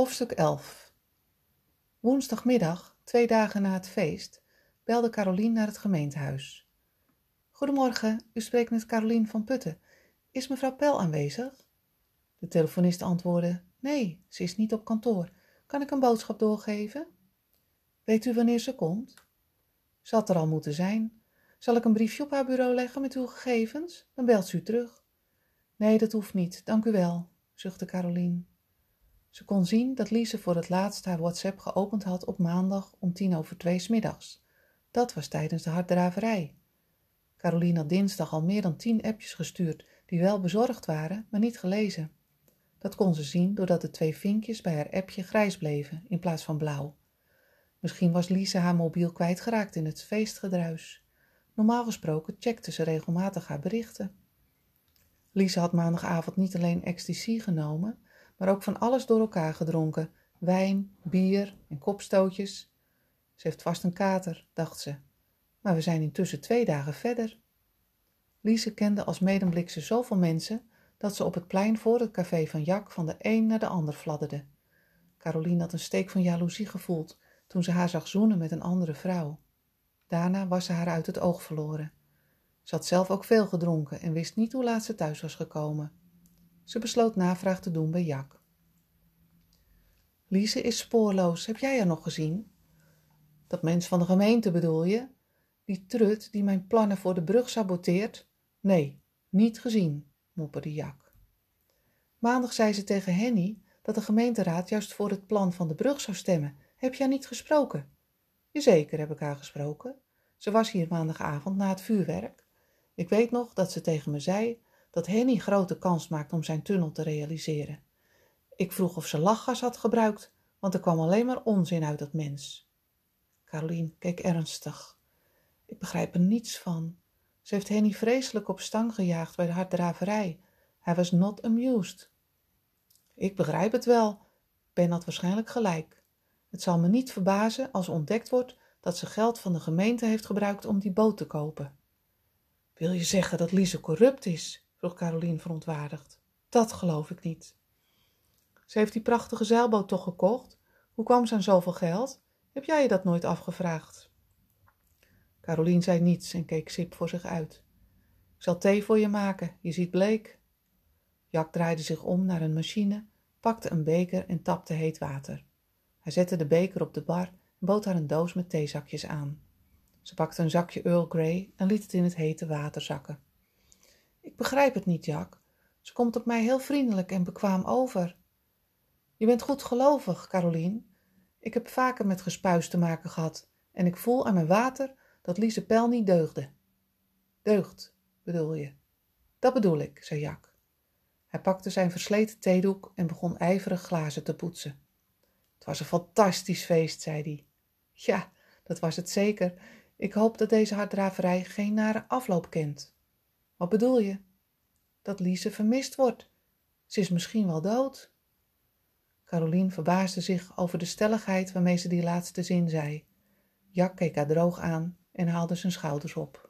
Hoofdstuk 11 Woensdagmiddag, twee dagen na het feest, belde Carolien naar het gemeentehuis. Goedemorgen, u spreekt met Carolien van Putten. Is mevrouw Pel aanwezig? De telefonist antwoordde: Nee, ze is niet op kantoor. Kan ik een boodschap doorgeven? Weet u wanneer ze komt? Ze had er al moeten zijn. Zal ik een briefje op haar bureau leggen met uw gegevens? Dan belt ze u terug. Nee, dat hoeft niet, dank u wel, zuchtte Carolien. Ze kon zien dat Lise voor het laatst haar WhatsApp geopend had op maandag om tien over twee s middags. Dat was tijdens de harddraverij. Caroline had dinsdag al meer dan tien appjes gestuurd, die wel bezorgd waren, maar niet gelezen. Dat kon ze zien doordat de twee vinkjes bij haar appje grijs bleven in plaats van blauw. Misschien was Lise haar mobiel kwijtgeraakt in het feestgedruis. Normaal gesproken checkte ze regelmatig haar berichten. Lise had maandagavond niet alleen ecstasy genomen, maar ook van alles door elkaar gedronken: wijn, bier en kopstootjes. Ze heeft vast een kater, dacht ze. Maar we zijn intussen twee dagen verder. Lise kende als medemblikse zoveel mensen dat ze op het plein voor het café van Jak van de een naar de ander fladderde. Caroline had een steek van jaloezie gevoeld toen ze haar zag zoenen met een andere vrouw. Daarna was ze haar uit het oog verloren. Ze had zelf ook veel gedronken en wist niet hoe laat ze thuis was gekomen. Ze besloot navraag te doen bij Jak. Lise is spoorloos. Heb jij haar nog gezien? Dat mens van de gemeente bedoel je? Die trut die mijn plannen voor de brug saboteert? Nee, niet gezien, mopperde Jak. Maandag zei ze tegen Henny dat de gemeenteraad juist voor het plan van de brug zou stemmen. Heb je haar niet gesproken? Jazeker heb ik haar gesproken. Ze was hier maandagavond na het vuurwerk. Ik weet nog dat ze tegen me zei dat Henny grote kans maakt om zijn tunnel te realiseren. Ik vroeg of ze lachgas had gebruikt, want er kwam alleen maar onzin uit dat mens. Caroline keek ernstig. Ik begrijp er niets van. Ze heeft Henny vreselijk op stang gejaagd bij de harddraverij. Hij was not amused. Ik begrijp het wel. Ben had waarschijnlijk gelijk. Het zal me niet verbazen als ontdekt wordt dat ze geld van de gemeente heeft gebruikt om die boot te kopen. Wil je zeggen dat Lise corrupt is? Vroeg Caroline verontwaardigd. Dat geloof ik niet. Ze heeft die prachtige zeilboot toch gekocht? Hoe kwam ze aan zoveel geld? Heb jij je dat nooit afgevraagd? Caroline zei niets en keek sip voor zich uit. Ik zal thee voor je maken, je ziet bleek. Jak draaide zich om naar een machine, pakte een beker en tapte heet water. Hij zette de beker op de bar en bood haar een doos met theezakjes aan. Ze pakte een zakje Earl Grey en liet het in het hete water zakken. Ik begrijp het niet, Jack. Ze komt op mij heel vriendelijk en bekwaam over. Je bent goed gelovig, Caroline. Ik heb vaker met gespuis te maken gehad en ik voel aan mijn water dat Lise Pel niet deugde. Deugd, bedoel je? Dat bedoel ik, zei Jack. Hij pakte zijn versleten theedoek en begon ijverig glazen te poetsen. Het was een fantastisch feest, zei hij. Ja, dat was het zeker. Ik hoop dat deze harddraverij geen nare afloop kent. Wat bedoel je? Dat Lise vermist wordt. Ze is misschien wel dood. Caroline verbaasde zich over de stelligheid waarmee ze die laatste zin zei. Jack keek haar droog aan en haalde zijn schouders op.